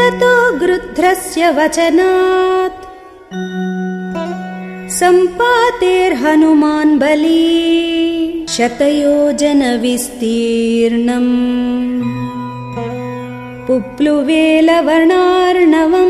ततो गृध्रस्य वचनात्। सम्पातेर्हनुमान् बली शतयोजनविस्तीर्णम् पुप्लुवेलवर्णार्णवम्